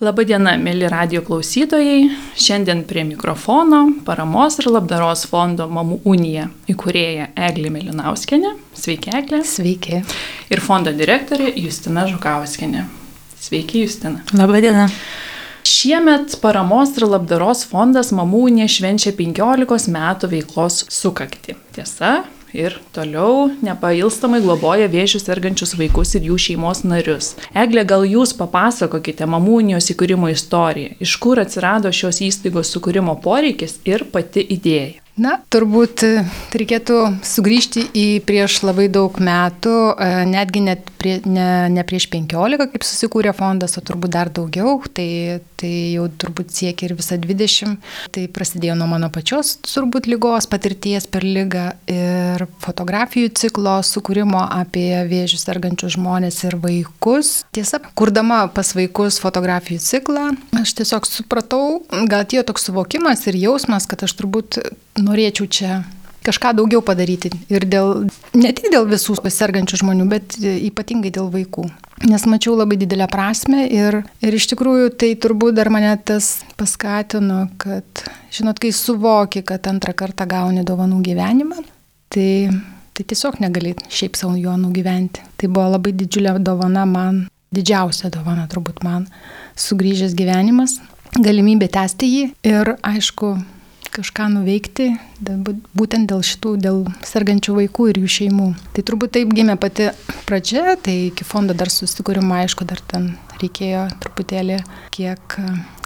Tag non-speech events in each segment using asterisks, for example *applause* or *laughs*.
Labadiena, mėly radio klausytojai. Šiandien prie mikrofono paramos ir labdaros fondo Mamų Unija įkūrėja Eglė Melinauskenė. Sveiki, Eglė. Sveiki. Ir fondo direktorė Justina Žukauskenė. Sveiki, Justina. Labadiena. Šiemet paramos ir labdaros fondas Mamų Unija švenčia 15 metų veiklos sukakti. Tiesa, ir toliau nepailstamai globoja vėžių sergančius vaikus ir jų šeimos narius. Eglė, gal jūs papasakokite mamų unijos įkūrimo istoriją, iš kur atsirado šios įstaigos sukūrimo poreikis ir pati idėja. Na, turbūt e, reikėtų sugrįžti į prieš labai daug metų, e, netgi net prie, ne, ne prieš 15, kaip susikūrė fondas, o turbūt dar daugiau, tai, tai jau turbūt siekia ir visą 20. Tai prasidėjo nuo mano pačios turbūt lygos patirties per lygą ir fotografijų ciklo sukūrimo apie vėžius sergančius žmonės ir vaikus. Tiesa, kurdama pas vaikus fotografijų ciklą, aš tiesiog supratau, gal atėjo toks suvokimas ir jausmas, kad aš turbūt norėčiau čia kažką daugiau padaryti. Ir dėl, ne tik dėl visų sergančių žmonių, bet ypatingai dėl vaikų. Nes mačiau labai didelę prasme ir, ir iš tikrųjų tai turbūt dar mane tas paskatino, kad, žinot, kai suvoki, kad antrą kartą gauni dovanų gyvenimą, tai, tai tiesiog negali šiaip savo juo nugyventi. Tai buvo labai didžiulė dovana man, didžiausia dovana turbūt man, sugrįžęs gyvenimas, galimybė tęsti jį ir aišku, kažką nuveikti, būtent dėl šitų, dėl sergančių vaikų ir jų šeimų. Tai turbūt taip gimė pati pradžia, tai iki fondo dar susikūrimo, aišku, dar ten reikėjo truputėlį kiek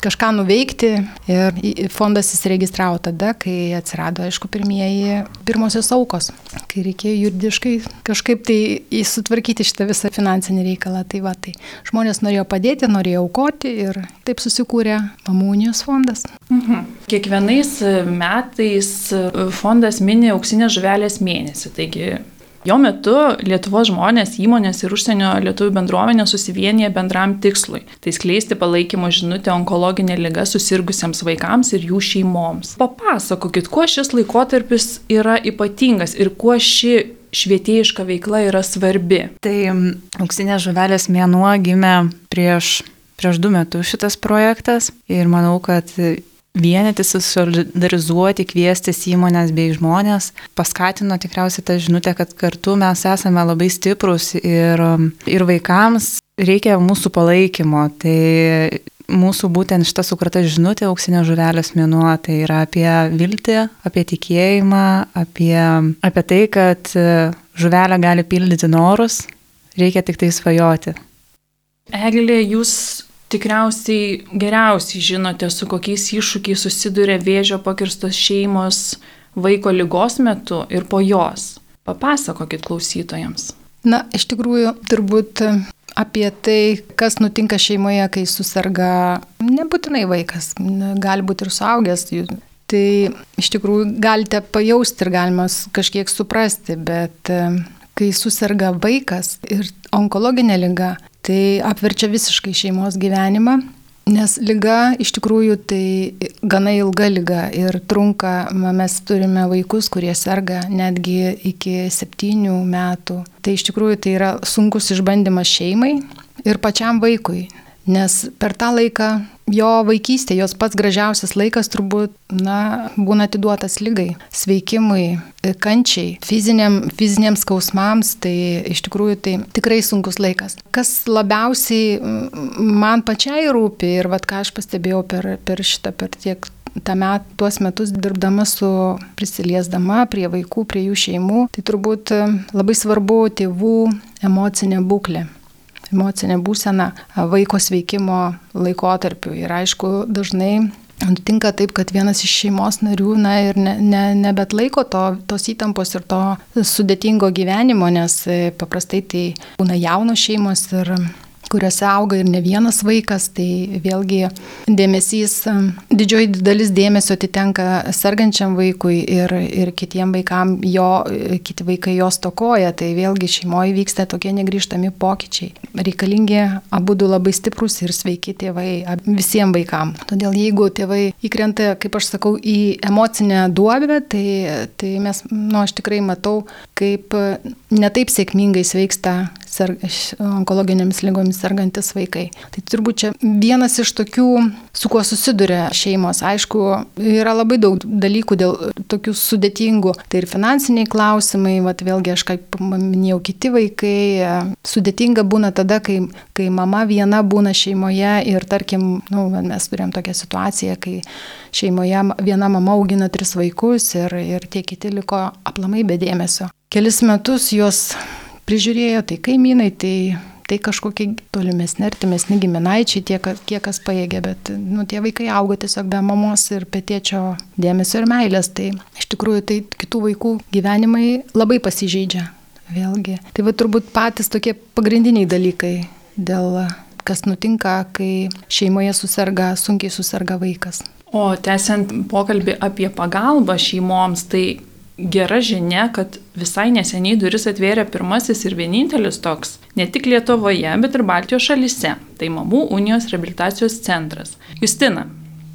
kažką nuveikti ir fondas įsiregistravo tada, kai atsirado, aišku, pirmieji, pirmosios aukos, kai reikėjo juridiškai kažkaip tai įsutvarkyti šitą visą finansinį reikalą. Tai va, tai žmonės norėjo padėti, norėjo aukoti ir taip susikūrė Mamunijos fondas. Mhm. Kiekvienais metais fondas mini auksinės žuvelės mėnesį, taigi Jo metu Lietuvos žmonės, įmonės ir užsienio lietuvių bendruomenė susivienyje bendram tikslui - tai skleisti palaikymo žinutę onkologinė lyga susirgusiems vaikams ir jų šeimoms. Papasakokit, kuo šis laikotarpis yra ypatingas ir kuo ši švietėjiška veikla yra svarbi. Tai auksinės žuvelės mėnuo gimė prieš, prieš du metus šitas projektas ir manau, kad vienytis, solidarizuoti, kviestis įmonės bei žmonės, paskatino tikriausiai tą žinutę, kad kartu mes esame labai stiprus ir, ir vaikams reikia mūsų palaikymo. Tai mūsų būtent šita sukrata žinutė auksinio žuvelės mėnuo, tai yra apie viltį, apie tikėjimą, apie, apie tai, kad žuvelė gali pildyti norus, reikia tik tai svajoti. Eglė, jūs tikriausiai geriausiai žinote, su kokiais iššūkiais susiduria vėžio pakirstos šeimos vaiko lygos metu ir po jos. Papasakokit klausytojams. Na, iš tikrųjų, turbūt apie tai, kas nutinka šeimoje, kai susirga nebūtinai vaikas, gali būti ir suaugęs. Tai iš tikrųjų galite pajausti ir galima kažkiek suprasti, bet kai susirga vaikas ir onkologinė lyga, tai apverčia visiškai šeimos gyvenimą, nes lyga iš tikrųjų tai gana ilga lyga ir trunka, mes turime vaikus, kurie serga netgi iki septynių metų. Tai iš tikrųjų tai yra sunkus išbandymas šeimai ir pačiam vaikui, nes per tą laiką jo vaikystė, jos pats gražiausias laikas turbūt, na, būna atiduotas lygai, sveikimui, kančiai, fiziniam, fiziniams skausmams, tai iš tikrųjų tai tikrai sunkus laikas. Kas labiausiai man pačiai rūpi ir vad ką aš pastebėjau per, per šitą, per tiek tą met, tuos metus dirbdama su prisiliesdama prie vaikų, prie jų šeimų, tai turbūt labai svarbu tėvų emocinė būklė emocinė būsena vaiko sveikimo laikotarpiu. Ir aišku, dažnai Nutinka taip, kad vienas iš šeimos narių, na ir ne, ne, nebet laiko to, tos įtampos ir to sudėtingo gyvenimo, nes paprastai tai būna jaunos šeimos ir kuriuose auga ir ne vienas vaikas, tai vėlgi dėmesys, didžioji dalis dėmesio atitenka sergančiam vaikui ir, ir kitiem vaikam, jo, kiti vaikai jos tokoja, tai vėlgi šeimoje vyksta tokie negryžtami pokyčiai. Reikalingi abu du labai stiprus ir sveiki tėvai visiems vaikams. Todėl jeigu tėvai įkrenta, kaip aš sakau, į emocinę duobę, tai, tai mes, nu, aš tikrai matau, kaip netaip sėkmingai sveiksta onkologinėmis lygomis sergantis vaikai. Tai turbūt čia vienas iš tokių, su kuo susiduria šeimos. Aišku, yra labai daug dalykų dėl tokių sudėtingų. Tai ir finansiniai klausimai, vat, vėlgi aš kaip minėjau, kiti vaikai. Sudėtinga būna tada, kai, kai mama viena būna šeimoje ir tarkim, nu, mes turėjom tokią situaciją, kai šeimoje viena mama augina tris vaikus ir, ir tie kiti liko aplamai be dėmesio. Kelis metus juos prižiūrėjo tai kaimynai, tai, tai kažkokie tolimesni, artimesni giminaičiai, tie, kiek kas paėgė, bet nu, tie vaikai augo tiesiog be mamos ir petėčio dėmesio ir meilės. Tai iš tikrųjų tai kitų vaikų gyvenimai labai pasižeidžia. Vėlgi. Tai va turbūt patys tokie pagrindiniai dalykai dėl kas nutinka, kai šeimoje susirga, sunkiai susirga vaikas. O tęsiant pokalbį apie pagalbą šeimoms, tai gera žinia, kad visai neseniai duris atvėrė pirmasis ir vienintelis toks, ne tik Lietuvoje, bet ir Baltijos šalise. Tai Mamų unijos rehabilitacijos centras. Justina,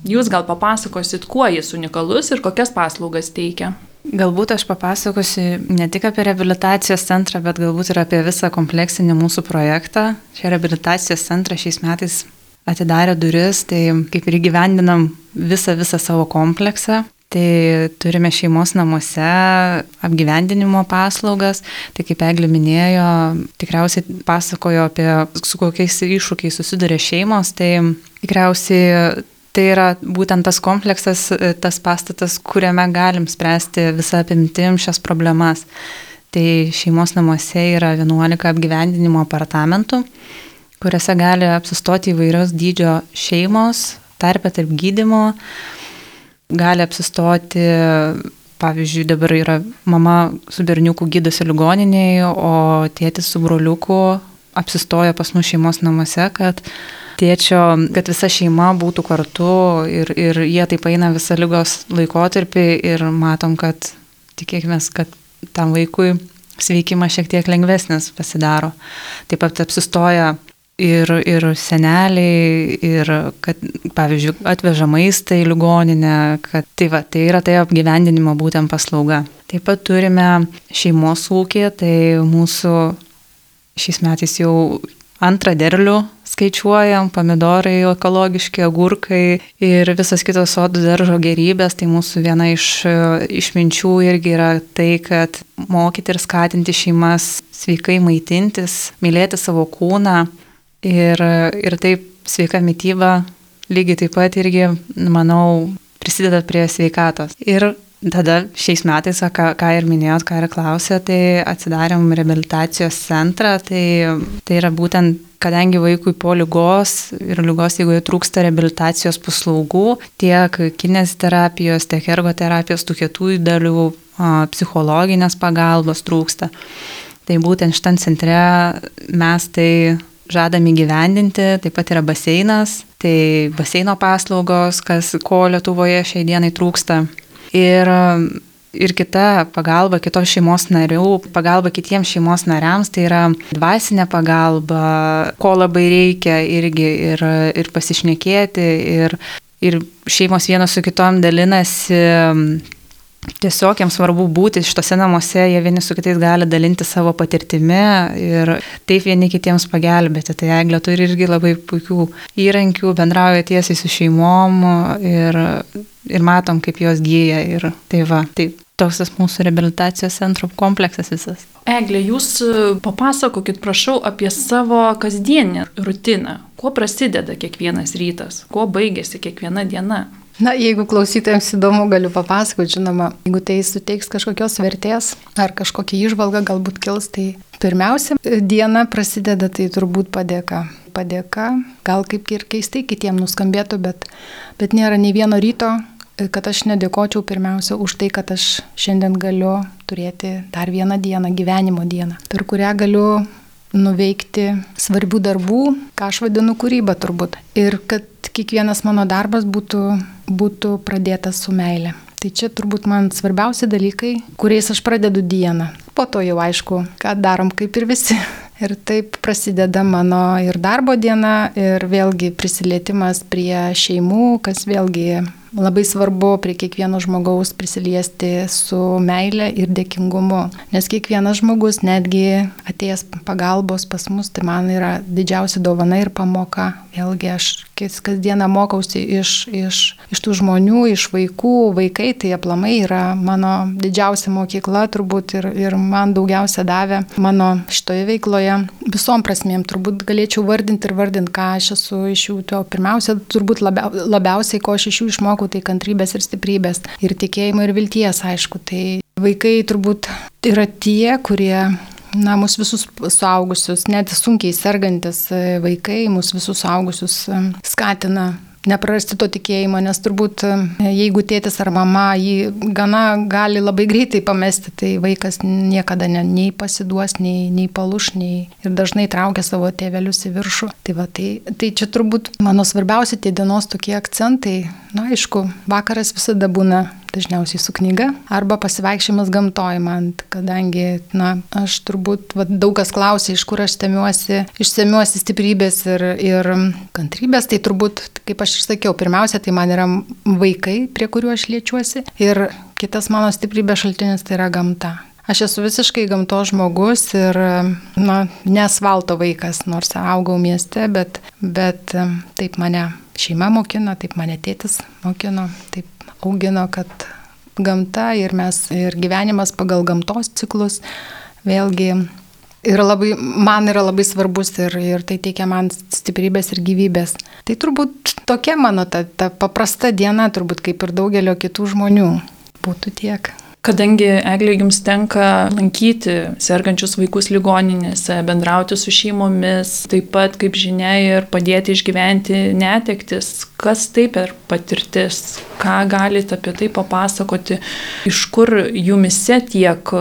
jūs gal papasakosit, kuo jis unikalus ir kokias paslaugas teikia? Galbūt aš papasakosiu ne tik apie rehabilitacijos centrą, bet galbūt ir apie visą kompleksinį mūsų projektą. Šią rehabilitacijos centrą šiais metais atidarė duris, tai kaip ir įgyvendinam visą, visą savo kompleksą. Tai turime šeimos namuose apgyvendinimo paslaugas, tai kaip Eglė minėjo, tikriausiai pasakojo apie su kokiais iššūkiais susiduria šeimos, tai tikriausiai tai yra būtent tas kompleksas, tas pastatas, kuriame galim spręsti visą apimtim šias problemas. Tai šeimos namuose yra 11 apgyvendinimo apartamentų kuriuose gali apsistoti įvairios dydžio šeimos, tarpę tarp gydimo, gali apsistoti, pavyzdžiui, dabar yra mama su berniuku gydosi ligoniniai, o tėtis su broliuku apsistoja pas mus šeimos namuose, kad tėčio, kad visa šeima būtų kartu ir, ir jie taip eina visą lygos laikotarpį ir matom, kad tikėkime, kad tam vaikui sveikimas šiek tiek lengvesnis pasidaro. Taip pat apsistoja ir, ir seneliai, ir kad, pavyzdžiui, atveža maistą į ligoninę, kad tai, va, tai yra tai apgyvendinimo būtent paslauga. Taip pat turime šeimos ūkį, tai mūsų šiais metais jau antrą derlių skaičiuojam, pomidorai ekologiški, agurkai ir visas kitos sodų daržo gerybės, tai mūsų viena iš išminčių irgi yra tai, kad mokyti ir skatinti šeimas sveikai maitintis, mylėti savo kūną, Ir, ir taip sveika mytyba lygiai taip pat irgi, manau, prisideda prie sveikatos. Ir tada šiais metais, ką, ką ir minėjot, ką ir klausė, tai atsidarėm rehabilitacijos centrą. Tai, tai yra būtent, kadangi vaikui po lygos ir lygos, jeigu jų trūksta rehabilitacijos paslaugų, tiek kineziterapijos, tiek ergoterapijos, tų kietųjų dalių, psichologinės pagalbos trūksta. Tai būtent šitam centre mes tai žadame gyvendinti, taip pat yra baseinas, tai baseino paslaugos, kas ko Lietuvoje šiai dienai trūksta. Ir, ir kita pagalba kitos šeimos narių, pagalba kitiems šeimos nariams, tai yra dvasinė pagalba, ko labai reikia irgi ir, ir pasišnekėti, ir, ir šeimos vienos su kitom dalinasi Tiesiog jiems svarbu būti šitose namuose, jie vieni su kitais gali dalinti savo patirtimi ir taip vieni kitiems pagelbėti. Tai Eglė turi irgi labai puikių įrankių, bendrauja tiesiai su šeimom ir, ir matom, kaip jos gyja. Ir tai va, tai toks tas mūsų rehabilitacijos centro kompleksas visas. Eglė, jūs papasakokit, prašau, apie savo kasdienį rutiną. Kuo prasideda kiekvienas rytas, kuo baigėsi kiekviena diena? Na, jeigu klausytojams įdomu, galiu papasakoti, žinoma, jeigu tai suteiks kažkokios vertės ar kažkokią išvalgą galbūt kils, tai pirmiausia, diena prasideda tai turbūt padėka. Padėka, gal kaip ir keistai kitiems nuskambėtų, bet, bet nėra nei vieno ryto, kad aš nedėkočiau pirmiausia už tai, kad aš šiandien galiu turėti dar vieną dieną, gyvenimo dieną, per kurią galiu nuveikti svarbių darbų, ką aš vadinu kūryba turbūt. Ir kad kiekvienas mano darbas būtų, būtų pradėtas su meile. Tai čia turbūt man svarbiausi dalykai, kuriais aš pradedu dieną. Po to jau aišku, ką darom kaip ir visi. *laughs* Ir taip prasideda mano ir darbo diena, ir vėlgi prisilietimas prie šeimų, kas vėlgi labai svarbu prie kiekvieno žmogaus prisiliesti su meile ir dėkingumu. Nes kiekvienas žmogus, netgi atėjęs pagalbos pas mus, tai man yra didžiausia dovana ir pamoka. Vėlgi aš kasdieną mokausi iš, iš, iš tų žmonių, iš vaikų. Vaikai tai aplamai yra mano didžiausia mokykla turbūt ir, ir man daugiausia davė mano šitoje veikloje. Visom prasmėm turbūt galėčiau vardinti ir vardinti, ką aš esu iš jų. To pirmiausia, turbūt labia, labiausiai, ko aš iš jų išmokau išmokau, tai kantrybės ir stiprybės. Ir tikėjimo ir vilties, aišku. Tai vaikai turbūt yra tie, kurie na, mus visus suaugusius, net sunkiai sergantis vaikai, mus visus suaugusius skatina neprarasti to tikėjimo, nes turbūt e, jeigu tėtis ar mama jį gana gali labai greitai pamesti, tai vaikas niekada ne, nei pasiduos, nei, nei paluš, nei ir dažnai traukia savo tėvelius į viršų. Tai, va, tai, tai čia turbūt mano svarbiausi tie dienos tokie akcentai. Na, aišku, vakaras visada būna dažniausiai su knyga, arba pasivaikščiojimas gamtoj man, kadangi, na, aš turbūt, va, daug kas klausia, iš kur aš stemiuosi, išsemiuosi stiprybės ir, ir kantrybės, tai turbūt, kaip aš išsakiau, pirmiausia, tai man yra vaikai, prie kuriuo aš liečiuosi, ir kitas mano stiprybės šaltinis tai yra gamta. Aš esu visiškai gamto žmogus ir, na, nesvalto vaikas, nors augau mieste, bet, bet taip mane šeima mokino, taip mane tėtis mokino, taip augino, kad gamta ir mes, ir gyvenimas pagal gamtos ciklus vėlgi yra labai, man yra labai svarbus ir, ir tai teikia man stiprybės ir gyvybės. Tai turbūt tokia mano ta, ta paprasta diena, turbūt kaip ir daugelio kitų žmonių. Būtų tiek. Kadangi Eglė jums tenka lankyti sergančius vaikus ligoninėse, bendrauti su šeimomis, taip pat, kaip žinia, ir padėti išgyventi netektis, kas tai per patirtis, ką galite apie tai papasakoti, iš kur jumise tiek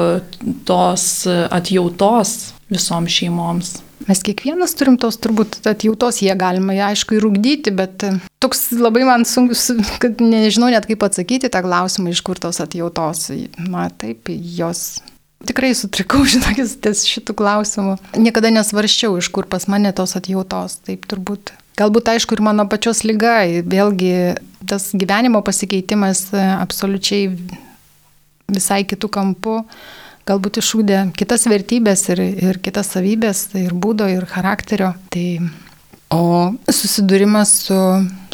tos atjautos visoms šeimoms. Mes kiekvienas turim tos turbūt atjautos, jie galima ją aišku įrūkdyti, bet e, toks labai man sunkus, *laughs* kad nežinau net kaip atsakyti tą klausimą, iš kur tos atjautos. Na taip, jos Tikrai sutrikau, *laughs* žinokis, ties šitų klausimų. Niekada nesvarščiau, iš kur pas mane tos atjautos. Taip turbūt. Galbūt aišku ir mano pačios lyga, vėlgi tas gyvenimo pasikeitimas e, absoliučiai visai kitų kampų galbūt išūdė kitas vertybės ir, ir kitas savybės, tai ir būdo, ir charakterio. Tai, o susidūrimas su,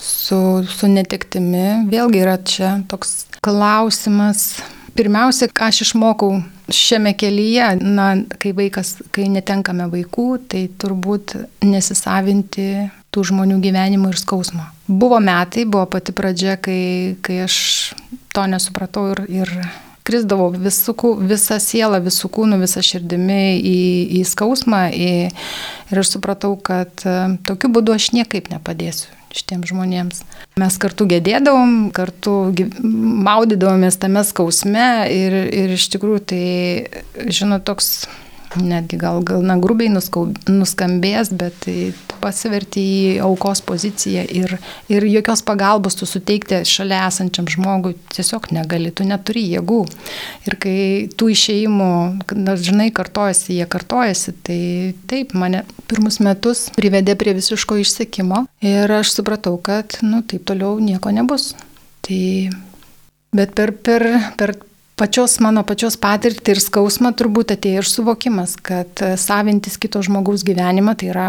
su, su netektimi vėlgi yra čia toks klausimas. Pirmiausia, ką aš išmokau šiame kelyje, na, kai vaikas, kai netenkame vaikų, tai turbūt nesisavinti tų žmonių gyvenimo ir skausmo. Buvo metai, buvo pati pradžia, kai, kai aš to nesupratau ir, ir krisdavau visų, visą sielą, visų kūnų, visą širdimi į, į skausmą į, ir aš supratau, kad e, tokiu būdu aš niekaip nepadėsiu šitiems žmonėms. Mes kartu gėdėdavom, kartu maudydavomės tame skausme ir, ir iš tikrųjų tai, žinot, toks netgi gal, gal na, grubiai nuskambės, bet tai pasiverti į aukos poziciją ir, ir jokios pagalbos tu suteikti šalia esančiam žmogui tiesiog negali, tu neturi jėgų. Ir kai tų išėjimų dažnai kartojasi, jie kartojasi, tai taip, mane pirmus metus privedė prie visiško išsekimo ir aš supratau, kad, nu, taip toliau nieko nebus. Tai, bet per, per, per pačios mano pačios patirtį ir skausmą turbūt atėjo ir suvokimas, kad e, savintis kito žmogaus gyvenimą tai yra,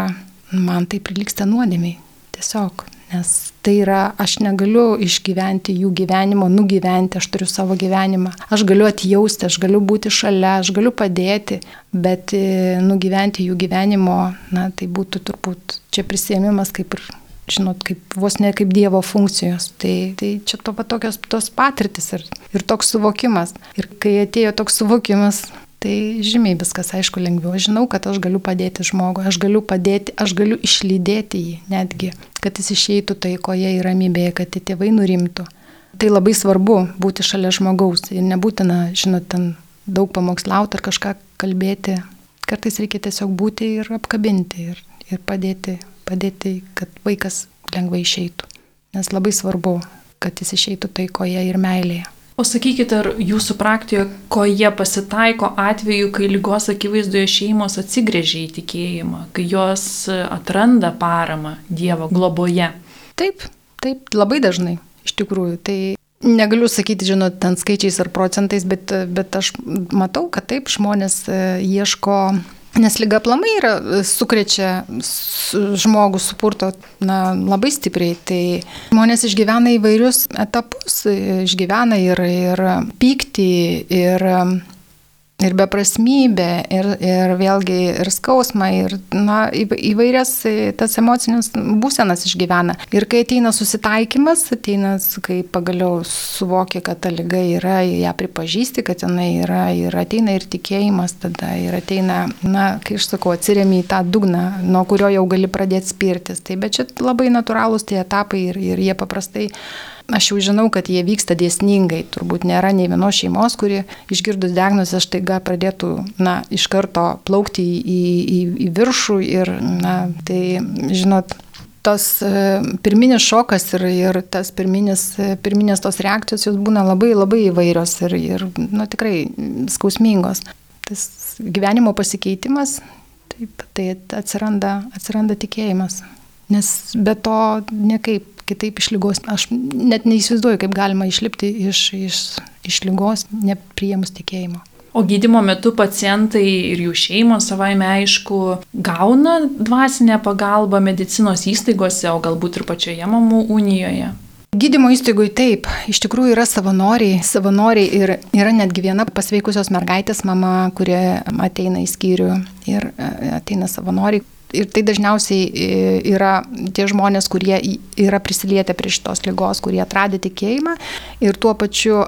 man tai priliksta nuodėmiai. Tiesiog. Nes tai yra, aš negaliu išgyventi jų gyvenimo, nugyventi, aš turiu savo gyvenimą. Aš galiu atjausti, aš galiu būti šalia, aš galiu padėti, bet e, nugyventi jų gyvenimo, na tai būtų turbūt čia prisėmimas kaip ir žinot, kaip, vos ne kaip Dievo funkcijos. Tai, tai čia to patokios tos patirtis ir, ir toks suvokimas. Ir kai atėjo toks suvokimas, tai žymiai viskas aišku lengviau. Aš žinau, kad aš galiu padėti žmogui, aš galiu padėti, aš galiu išlydėti jį netgi, kad jis išeitų taikoje ir ramybėje, kad tie tėvai nurimtų. Tai labai svarbu būti šalia žmogaus ir nebūtina, žinot, ten daug pamokslauti ar kažką kalbėti. Kartais reikia tiesiog būti ir apkabinti ir, ir padėti padėti, kad vaikas lengvai išeitų. Nes labai svarbu, kad jis išeitų taikoje ir meilėje. O sakykite, ar jūsų praktikoje pasitaiko atveju, kai lygos akivaizdoje šeimos atsigrėžia į tikėjimą, kai jos atranda paramą Dievo globoje? Taip, taip, labai dažnai. iš tikrųjų. Tai negaliu sakyti, žinot, ten skaičiais ar procentais, bet, bet aš matau, kad taip žmonės e, ieško Nes lyga plamai yra, e, sukrečia žmogų supurto na, labai stipriai. Tai žmonės išgyvena įvairius etapus, išgyvena ir, ir pyktį, ir ir beprasmybę, ir, ir vėlgi ir skausmą, ir na, įvairias e, tas emocinės būsenas išgyvena. Ir kai ateina susitaikymas, ateina, kai pagaliau suvokia, kad ta lyga yra, ją pripažįsti, kad jinai yra, ir ateina ir tikėjimas tada, ir ateina, na, kai aš sakau, atsiriami į tą dugną, nuo kurio jau gali pradėti spirtis. Tai bet čia labai natūralūs tie etapai ir, ir jie paprastai Aš jau žinau, kad jie vyksta dėsningai. Turbūt nėra nei vienos šeimos, kuri išgirdus diagnozę štaiga pradėtų, na, iš karto plaukti į, į, į viršų ir, na, tai, žinot, tos e, pirminis šokas ir, ir tas pirminis, e, pirminės tos reakcijos jos būna labai labai įvairios ir, ir nu, tikrai skausmingos. Tas gyvenimo pasikeitimas, taip, tai atsiranda, atsiranda tikėjimas. Nes be to niekaip kitaip iš lygos. Aš net neįsivaizduoju, kaip galima išlipti iš, iš, iš lygos, neprieimus tikėjimo. O gydimo metu pacientai ir jų šeimos savaime aišku gauna dvasinę pagalbą medicinos įstaigose, o galbūt ir pačioje mamų unijoje. Gydymo įstaigui taip, iš tikrųjų yra savanoriai, savanoriai ir yra netgi viena pasveikusios mergaitės mama, kurie ateina į skyrių ir e, ateina savanoriai, ir tai dažniausiai e, yra tie žmonės, kurie yra prisilietę prie šitos lygos, kurie atradė tikėjimą ir tuo pačiu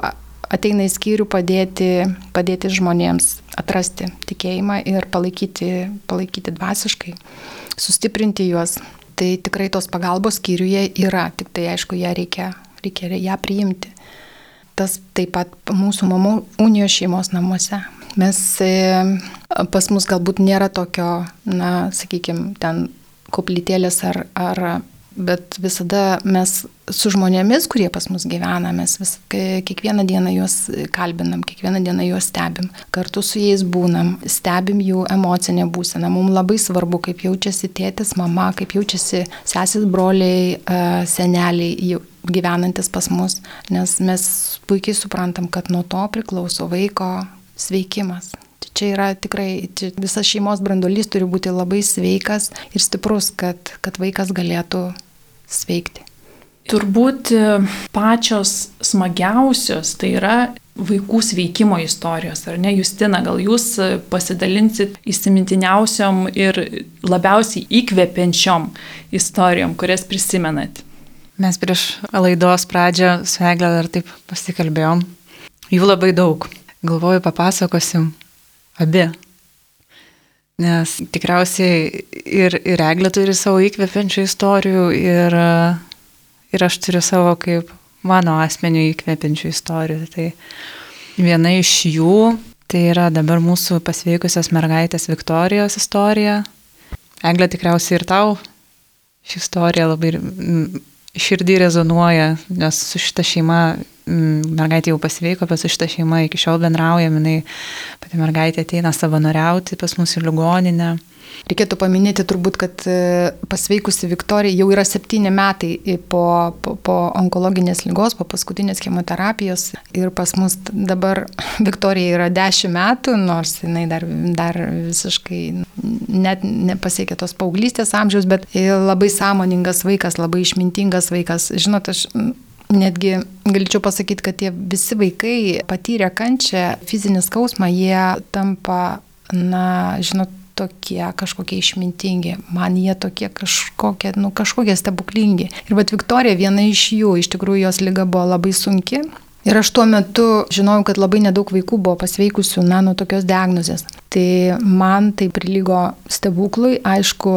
ateina į skyrių padėti, padėti žmonėms atrasti tikėjimą ir palaikyti, palaikyti dvasiškai, sustiprinti juos. Tai tikrai tos pagalbos skyriuje yra, tik tai aišku, ją reikia, reikia ją priimti. Tas taip pat mūsų mamų unijos šeimos namuose. Mes e, pas mus galbūt nėra tokio, na, sakykime, ten koplytėlės ar, ar bet visada mes su žmonėmis, kurie pas mus gyvena, mes vis, kiekvieną dieną juos kalbinam, kiekvieną dieną juos stebim, kartu su jais būnam, stebim jų emocinę būseną. Mums labai svarbu, kaip jaučiasi tėtis, mama, kaip jaučiasi sesis, broliai, seneliai gyvenantis pas mus, nes mes puikiai suprantam, kad nuo to priklauso vaiko sveikimas. Tai čia yra tikrai, čia visas šeimos brandolys turi būti labai sveikas ir stiprus, kad, kad vaikas galėtų sveikti. Turbūt e, pačios smagiausios tai yra vaikų sveikimo istorijos, ar ne, Justina, gal jūs e, pasidalinsit įsimintiniausiom ir labiausiai įkvepiančiom istorijom, kurias prisimenat? Mes prieš laidos pradžią su Egle dar taip pasikalbėjom. Jų labai daug galvoju, papasakosim abi. Nes tikriausiai ir, ir Eglė turi savo įkvepiančių istorijų ir, ir aš turiu savo kaip mano asmenių įkvepiančių istorijų. Tai viena iš jų tai yra dabar mūsų pasveikusios mergaitės Viktorijos istorija. Eglė tikriausiai ir tau ši istorija labai širdį rezonuoja, nes su šita šeima Mm, mergaitė jau pasveiko, bet su šitą šeimą iki šiol bendraujam, jinai pati mergaitė ateina savanoriauti pas mus į ligoninę. Reikėtų paminėti turbūt, kad e, pasveikusi Viktorija jau yra septyni metai po, po, po onkologinės lygos, po paskutinės chemoterapijos. Ir pas mus dabar *laughs* Viktorija yra dešimt metų, nors jinai dar, dar visiškai net nepasiekė tos paauglystės amžiaus, bet labai sąmoningas vaikas, labai išmintingas vaikas. Žinot, aš Netgi galėčiau pasakyti, kad tie visi vaikai patyrę kančią, fizinį skausmą, jie tampa, na, žinot, tokie kažkokie išmintingi, man jie tokie kažkokie, nu, kažkokie stebuklingi. Ir bet Viktorija viena iš jų, iš tikrųjų jos lyga buvo labai sunki. Ir aš tuo metu žinojau, kad labai nedaug vaikų buvo pasveikusių, na, nuo tokios diagnozės. Tai man tai prilygo stebuklui, aišku,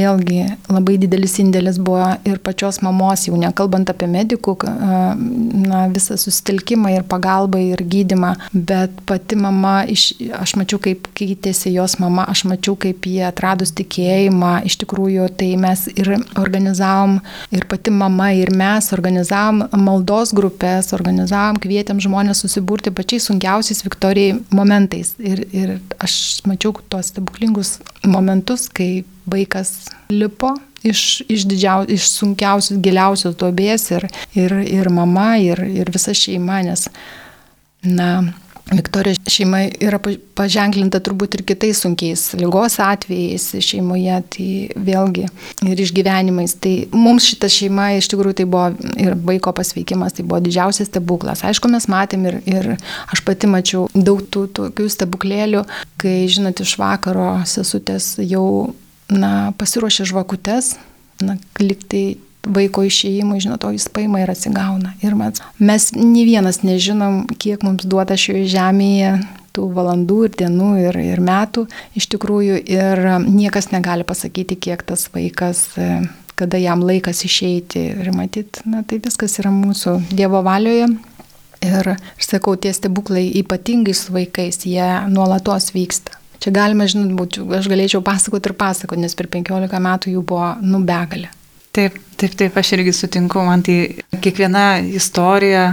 Vėlgi labai didelis indėlis buvo ir pačios mamos, jau nekalbant apie medikų, na, visą susitelkimą ir pagalbą ir gydimą, bet pati mama, iš, aš mačiau, kaip keitėsi jos mama, aš mačiau, kaip jie atradus tikėjimą, iš tikrųjų tai mes ir organizavom, ir pati mama, ir mes organizavom maldos grupės, organizavom, kvietėm žmonės susiburti pačiais sunkiausiais Viktorijai momentais. Ir, ir aš mačiau tuos stebuklingus momentus, kai vaikas lipo iš, iš, didžiau, iš sunkiausios, giliausios duobės ir, ir, ir mama, ir, ir visa šeima, nes, na, Viktorija šeima yra paženklinta turbūt ir kitais sunkiais lygos atvejais šeimoje, tai vėlgi ir išgyvenimais. Tai mums šita šeima iš tikrųjų tai buvo ir vaiko pasveikimas, tai buvo didžiausias stebuklas. Aišku, mes matėm ir, ir aš pati mačiau daug tų tokių stebuklėlių, kai, žinot, iš vakaro sesutės jau na, pasiruošia žvakutes, na, liktai vaiko išėjimui, žinot, o jis paima ir atsigauna. Ir mes, mes nei vienas nežinom, kiek mums duota šioje žemėje tų valandų ir dienų ir, ir metų iš tikrųjų ir niekas negali pasakyti, kiek tas vaikas, kada jam laikas išeiti ir matyt, na tai viskas yra mūsų Dievo valioje. Ir aš sakau, tie stebuklai ypatingai su vaikais, jie nuolatos vyksta. Čia galima, žinot, būtų, aš galėčiau pasakoti ir pasakoti, nes per 15 metų jų buvo nubegalė. Taip, taip, taip, aš irgi sutinku, man tai kiekviena istorija,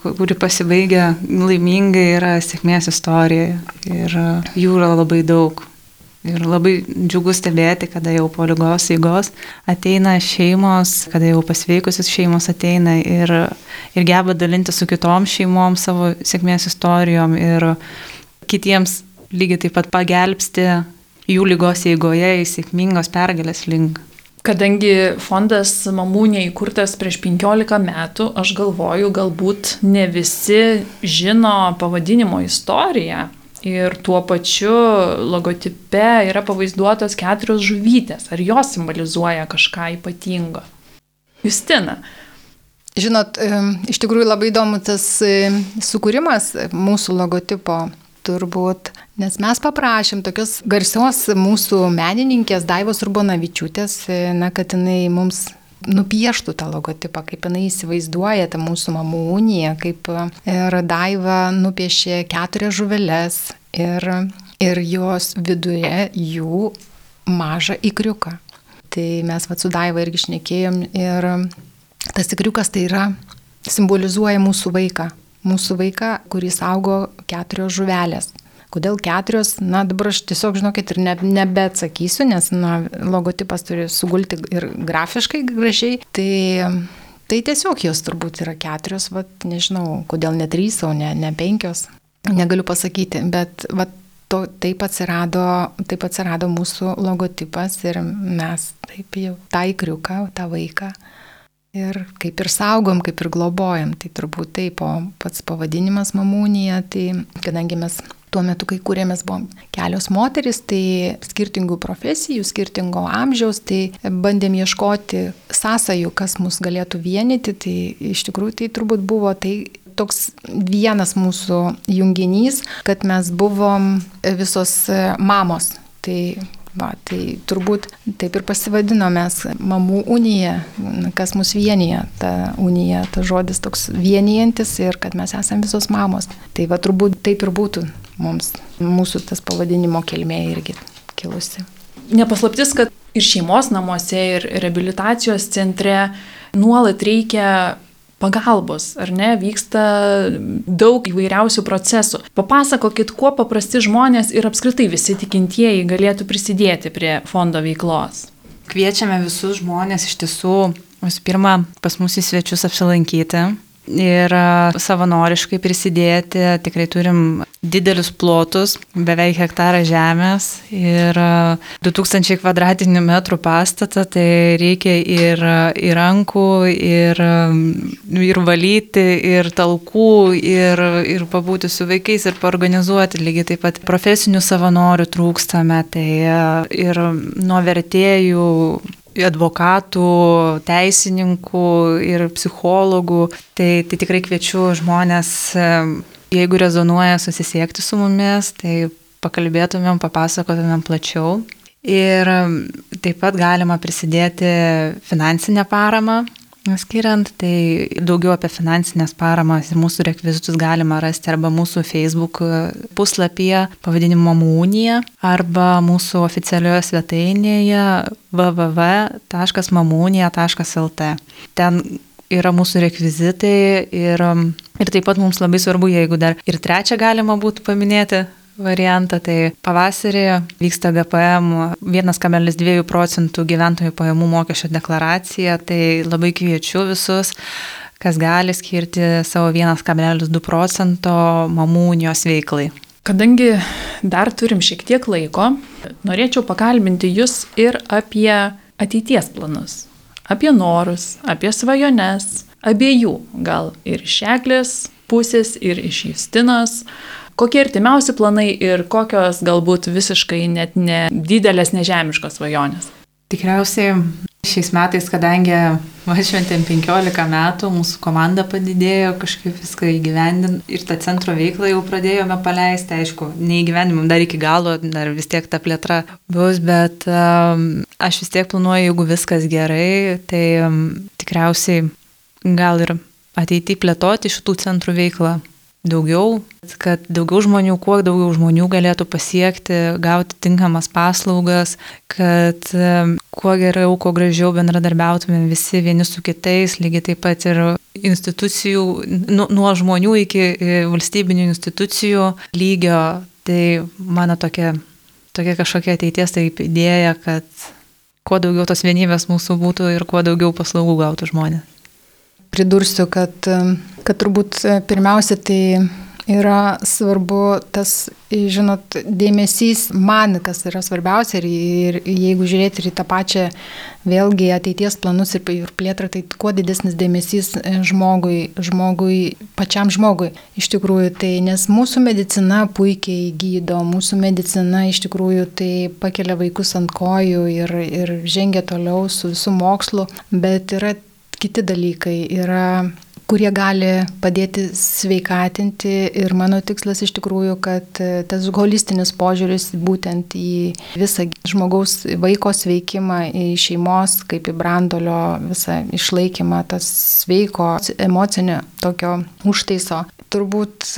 kuri pasibaigia laimingai, yra sėkmės istorija ir jų yra labai daug. Ir labai džiugu stebėti, kada jau po lygos eigos ateina šeimos, kada jau pasveikusios šeimos ateina ir, ir geba dalinti su kitom šeimom savo sėkmės istorijom ir kitiems lygiai taip pat pagelbsti jų lygos eigoje į sėkmingos pergalės link. Kadangi fondas mamų neįkurtas prieš 15 metų, aš galvoju, galbūt ne visi žino pavadinimo istoriją. Ir tuo pačiu logotipe yra pavaizduotos keturios žuvytės. Ar jos simbolizuoja kažką ypatingo? Justina. Žinot, iš tikrųjų labai įdomu tas sukūrimas mūsų logotipo turbūt, nes mes paprašėm tokios garsios mūsų menininkės Daivos Urbonavičiūtės, na, kad jinai mums nupieštų tą logotipą, kaip jinai įsivaizduoja tą mūsų mamų uniją, kaip ir Daiva nupiešė keturias žuvelės ir, ir jos viduje jų mažą įkriuką. Tai mes va su Daiva irgi šnekėjom ir tas įkriukas tai yra, simbolizuoja mūsų vaiką, mūsų vaiką, kuris augo keturios žuvelės. Kodėl keturios, na dabar aš tiesiog, žinokit, ir ne, nebeatsakysiu, nes na, logotipas turi sugulti ir grafiškai gražiai. Tai, tai tiesiog jos turbūt yra keturios, va, nežinau, kodėl ne trys, o ne, ne penkios. Negaliu pasakyti, bet va, to, taip, atsirado, taip atsirado mūsų logotipas ir mes taip jau tą įkriuką, tą vaiką Ir kaip ir saugom, kaip ir globojam, tai turbūt taip, o pats pavadinimas mamūnija, tai kadangi mes tuo metu, kai kūrėmės, buvom kelios moteris, tai skirtingų profesijų, skirtingo amžiaus, tai bandėm ieškoti sąsajų, kas mus galėtų vienyti, tai iš tikrųjų tai turbūt buvo tai toks vienas mūsų junginys, kad mes buvom visos mamos. Tai Va, tai turbūt taip ir pasivadinomės mamų unija, kas mus vienyje, ta unija, ta žodis toks vienijantis ir kad mes esame visos mamos. Tai va turbūt taip ir būtų mums, mūsų tas pavadinimo kelmė irgi kilusi. Nepaslaptis, kad ir šeimos namuose, ir rehabilitacijos centre nuolat reikia pagalbos, ar ne, vyksta daug įvairiausių procesų. Papasakokit, kuo paprasti žmonės ir apskritai visi tikintieji galėtų prisidėti prie fondo veiklos. Kviečiame visus žmonės iš tiesų, visų pirma, pas mus į svečius apsilankyti ir savanoriškai prisidėti. Tikrai turim didelius plotus, beveik hektarą žemės ir 2000 kvadratinių metrų pastatą, tai reikia ir, ir rankų, ir, ir valyti, ir talkų, ir, ir pabūti su vaikais, ir paorganizuoti. Lygiai taip pat profesinių savanorių trūkstame, tai ir nuo vertėjų advokatų, teisininkų ir psichologų. Tai, tai tikrai kviečiu žmonės, jeigu rezonuoja, susisiekti su mumis, tai pakalbėtumėm, papasakotumėm plačiau. Ir taip pat galima prisidėti finansinę paramą skiriant, tai daugiau apie finansinės paramas ir mūsų rekvizitus galima rasti arba mūsų Facebook puslapyje pavadinimu Mamūnija arba mūsų oficialioje svetainėje www.mamūnija.lt. Ten yra mūsų rekvizitai ir, ir taip pat mums labai svarbu, jeigu dar ir trečią galima būtų paminėti variantą, tai pavasarį vyksta GPM 1,2 procentų gyventojų pajamų mokesčio deklaracija, tai labai kviečiu visus kas gali skirti savo 1,2 procento mamų unijos veiklai. Kadangi dar turim šiek tiek laiko, norėčiau pakalbinti jūs ir apie ateities planus, apie norus, apie svajones, abiejų, gal ir iš Eglės pusės, ir iš Justinos. Kokie artimiausi planai ir kokios galbūt visiškai net nedidelės nežemiškos svajonės? Tikriausiai šiais metais, kadangi vašventėm 15 metų, mūsų komanda padidėjo, kažkaip viską įgyvendin ir tą centro veiklą jau pradėjome paleisti, aišku, neįgyvendimam dar iki galo, dar vis tiek ta plėtra bus, bet um, aš vis tiek planuoju, jeigu viskas gerai, tai um, tikriausiai gal ir ateity plėtoti šitų centrų veiklą daugiau, kad daugiau žmonių, kuo daugiau žmonių galėtų pasiekti, gauti tinkamas paslaugas, kad kuo geriau, kuo gražiau bendradarbiautumėm visi vieni su kitais, lygiai taip pat ir institucijų, nu, nuo žmonių iki e, valstybinių institucijų lygio. Tai mano tokia, tokia kažkokia ateities taip idėja, kad kuo daugiau tos vienybės mūsų būtų ir kuo daugiau paslaugų gautų žmonės pridursiu, kad, kad turbūt pirmiausia tai yra svarbu tas, žinot, dėmesys man, kas yra svarbiausia ir, ir jeigu žiūrėti ir į tą pačią vėlgi ateities planus ir, ir plėtrą, tai kuo didesnis dėmesys žmogui, žmogui, pačiam žmogui. Iš tikrųjų, tai nes mūsų medicina puikiai gydo, mūsų medicina iš tikrųjų tai pakelia vaikus ant kojų ir, ir žengia toliau su visų mokslu, bet yra kiti dalykai yra kurie gali padėti sveikatinti ir mano tikslas iš tikrųjų, kad tas holistinis požiūris būtent į visą žmogaus vaiko sveikimą, į šeimos, kaip į brandolio visą išlaikymą, tas sveiko emocinio tokio užtaiso. Turbūt,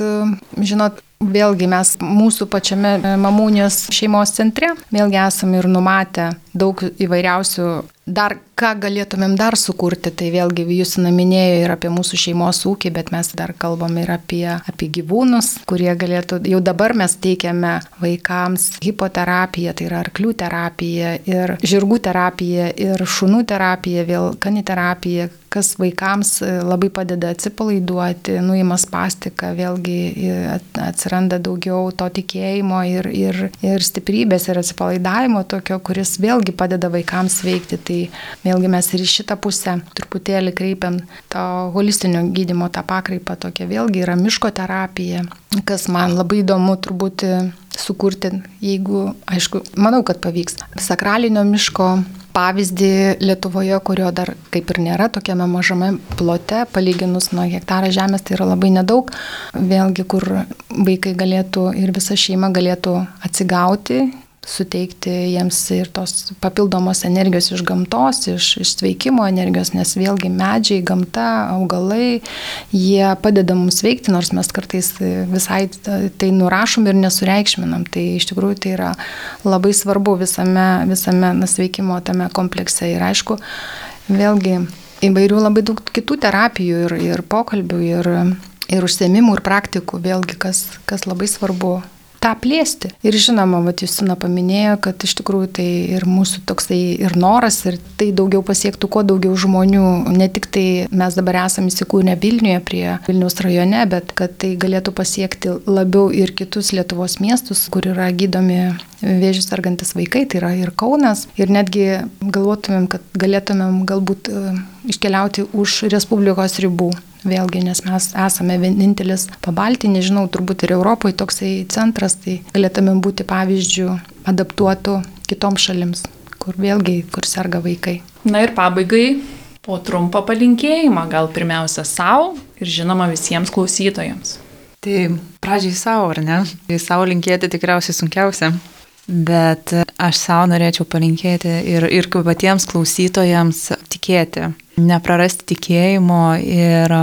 žinot, Vėlgi mes mūsų pačiame mamūnijos šeimos centre vėlgi esame ir numatę daug įvairiausių dar ką galėtumėm dar sukurti, tai vėlgi Jusina minėjo ir apie mūsų šeimos ūkį, bet mes dar kalbam ir apie, apie gyvūnus, kurie galėtų, jau dabar mes teikiame vaikams hipoterapiją, tai yra arklių terapija, ir žirgų terapija, ir šunų terapija, vėl kaniterapija, kas vaikams labai padeda atsipalaiduoti, nuima spastiką, vėlgi atsiranda daugiau to tikėjimo ir, ir, ir stiprybės ir atsipalaidavimo tokio, kuris vėlgi padeda vaikams veikti. Tai vėlgi mes ir į šitą pusę truputėlį kreipiam to holistinio gydimo tą pakraipą tokia. Vėlgi yra miško terapija, kas man labai įdomu turbūt sukurti, jeigu, aišku, manau, kad pavyks. Sakralinio miško pavyzdį Lietuvoje, kurio dar kaip ir nėra tokiame mažame plote, palyginus nuo hektarą žemės, tai yra labai nedaug. Vėlgi, kur vaikai galėtų ir visa šeima galėtų atsigauti suteikti jiems ir tos papildomos energijos iš gamtos, iš, iš sveikimo energijos, nes vėlgi medžiai, gamta, augalai, jie padeda mums veikti, nors mes kartais visai tai nurašom ir nesureikšminam. Tai iš tikrųjų tai yra labai svarbu visame, visame nasveikimo tame komplekse. Ir aišku, vėlgi įvairių labai daug kitų terapijų ir, ir pokalbių, ir, ir užsiemimų, ir praktikų, vėlgi kas, kas labai svarbu tą plėsti. Ir žinoma, vat Justina paminėjo, kad iš tikrųjų tai ir mūsų toksai ir noras, ir tai daugiau pasiektų kuo daugiau žmonių. Ne tik tai mes dabar esame įsikūrę Vilniuje prie Vilniaus rajone, bet kad tai galėtų pasiekti labiau ir kitus Lietuvos miestus, kur yra gydomi vėžius argantis vaikai, tai yra ir Kaunas. Ir netgi galvotumėm, kad galėtumėm galbūt e, iškeliauti už Respublikos ribų. Vėlgi, nes mes esame vienintelis pabaltį, nežinau, turbūt ir Europoje toksai centras, tai galėtume būti pavyzdžių adaptuotų kitoms šalims, kur vėlgi, kur serga vaikai. Na ir pabaigai po trumpą palinkėjimą, gal pirmiausia savo ir žinoma visiems klausytojams. Tai pradžiai savo, ar ne? Tai savo linkėti tikriausiai sunkiausia. Bet aš savo norėčiau palinkėti ir, ir patiems klausytojams tikėti, neprarasti tikėjimo ir,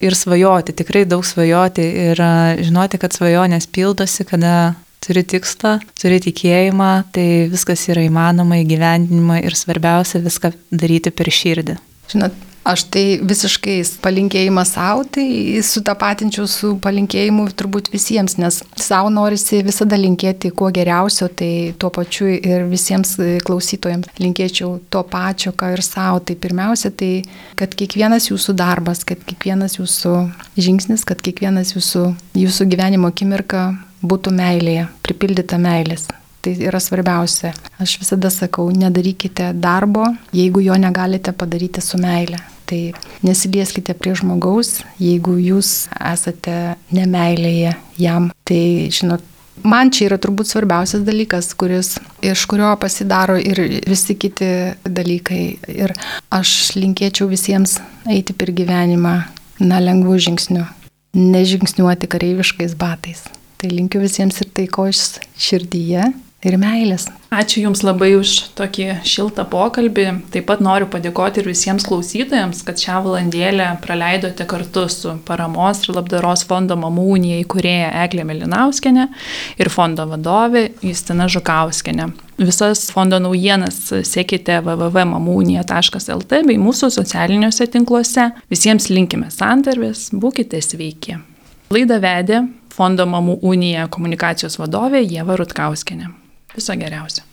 ir svajoti, tikrai daug svajoti ir žinoti, kad svajonės pildosi, kada turi tikslą, turi tikėjimą, tai viskas yra įmanoma įgyvendinima ir svarbiausia viską daryti per širdį. Žinot, Aš tai visiškai palinkėjimas savo, tai sutapatinčiau su palinkėjimu turbūt visiems, nes savo norisi visada linkėti kuo geriausio, tai tuo pačiu ir visiems klausytojams linkėčiau to pačio, ką ir savo. Tai pirmiausia, tai kad kiekvienas jūsų darbas, kad kiekvienas jūsų žingsnis, kad kiekvienas jūsų, jūsų gyvenimo akimirka būtų meilėje, pripildyta meilės. Tai yra svarbiausia. Aš visada sakau, nedarykite darbo, jeigu jo negalite padaryti su meile. Tai nesilieskite prie žmogaus, jeigu jūs esate nemeilėje jam. Tai, žinot, man čia yra turbūt svarbiausias dalykas, kuris, iš kurio pasidaro ir visi kiti dalykai. Ir aš linkėčiau visiems eiti per gyvenimą, na, lengvų žingsnių, nežingsniuoti kareiviškais batais. Tai linkiu visiems ir taikos širdyje ir meilės. Ačiū Jums labai už tokį šiltą pokalbį. Taip pat noriu padėkoti ir visiems klausytojams, kad šią valandėlę praleidote kartu su paramos ir labdaros fondo Mamų unija įkūrėja Eglė Melinauskenė ir fondo vadovė Justina Žukauskenė. Visas fondo naujienas sekite www.mamunija.lt bei mūsų socialiniuose tinkluose. Visiems linkime santarvės, būkite sveiki. Laidą vedė Fondo Mamų unija komunikacijos vadovė Jėva Rutkauskenė. Viso geriausio.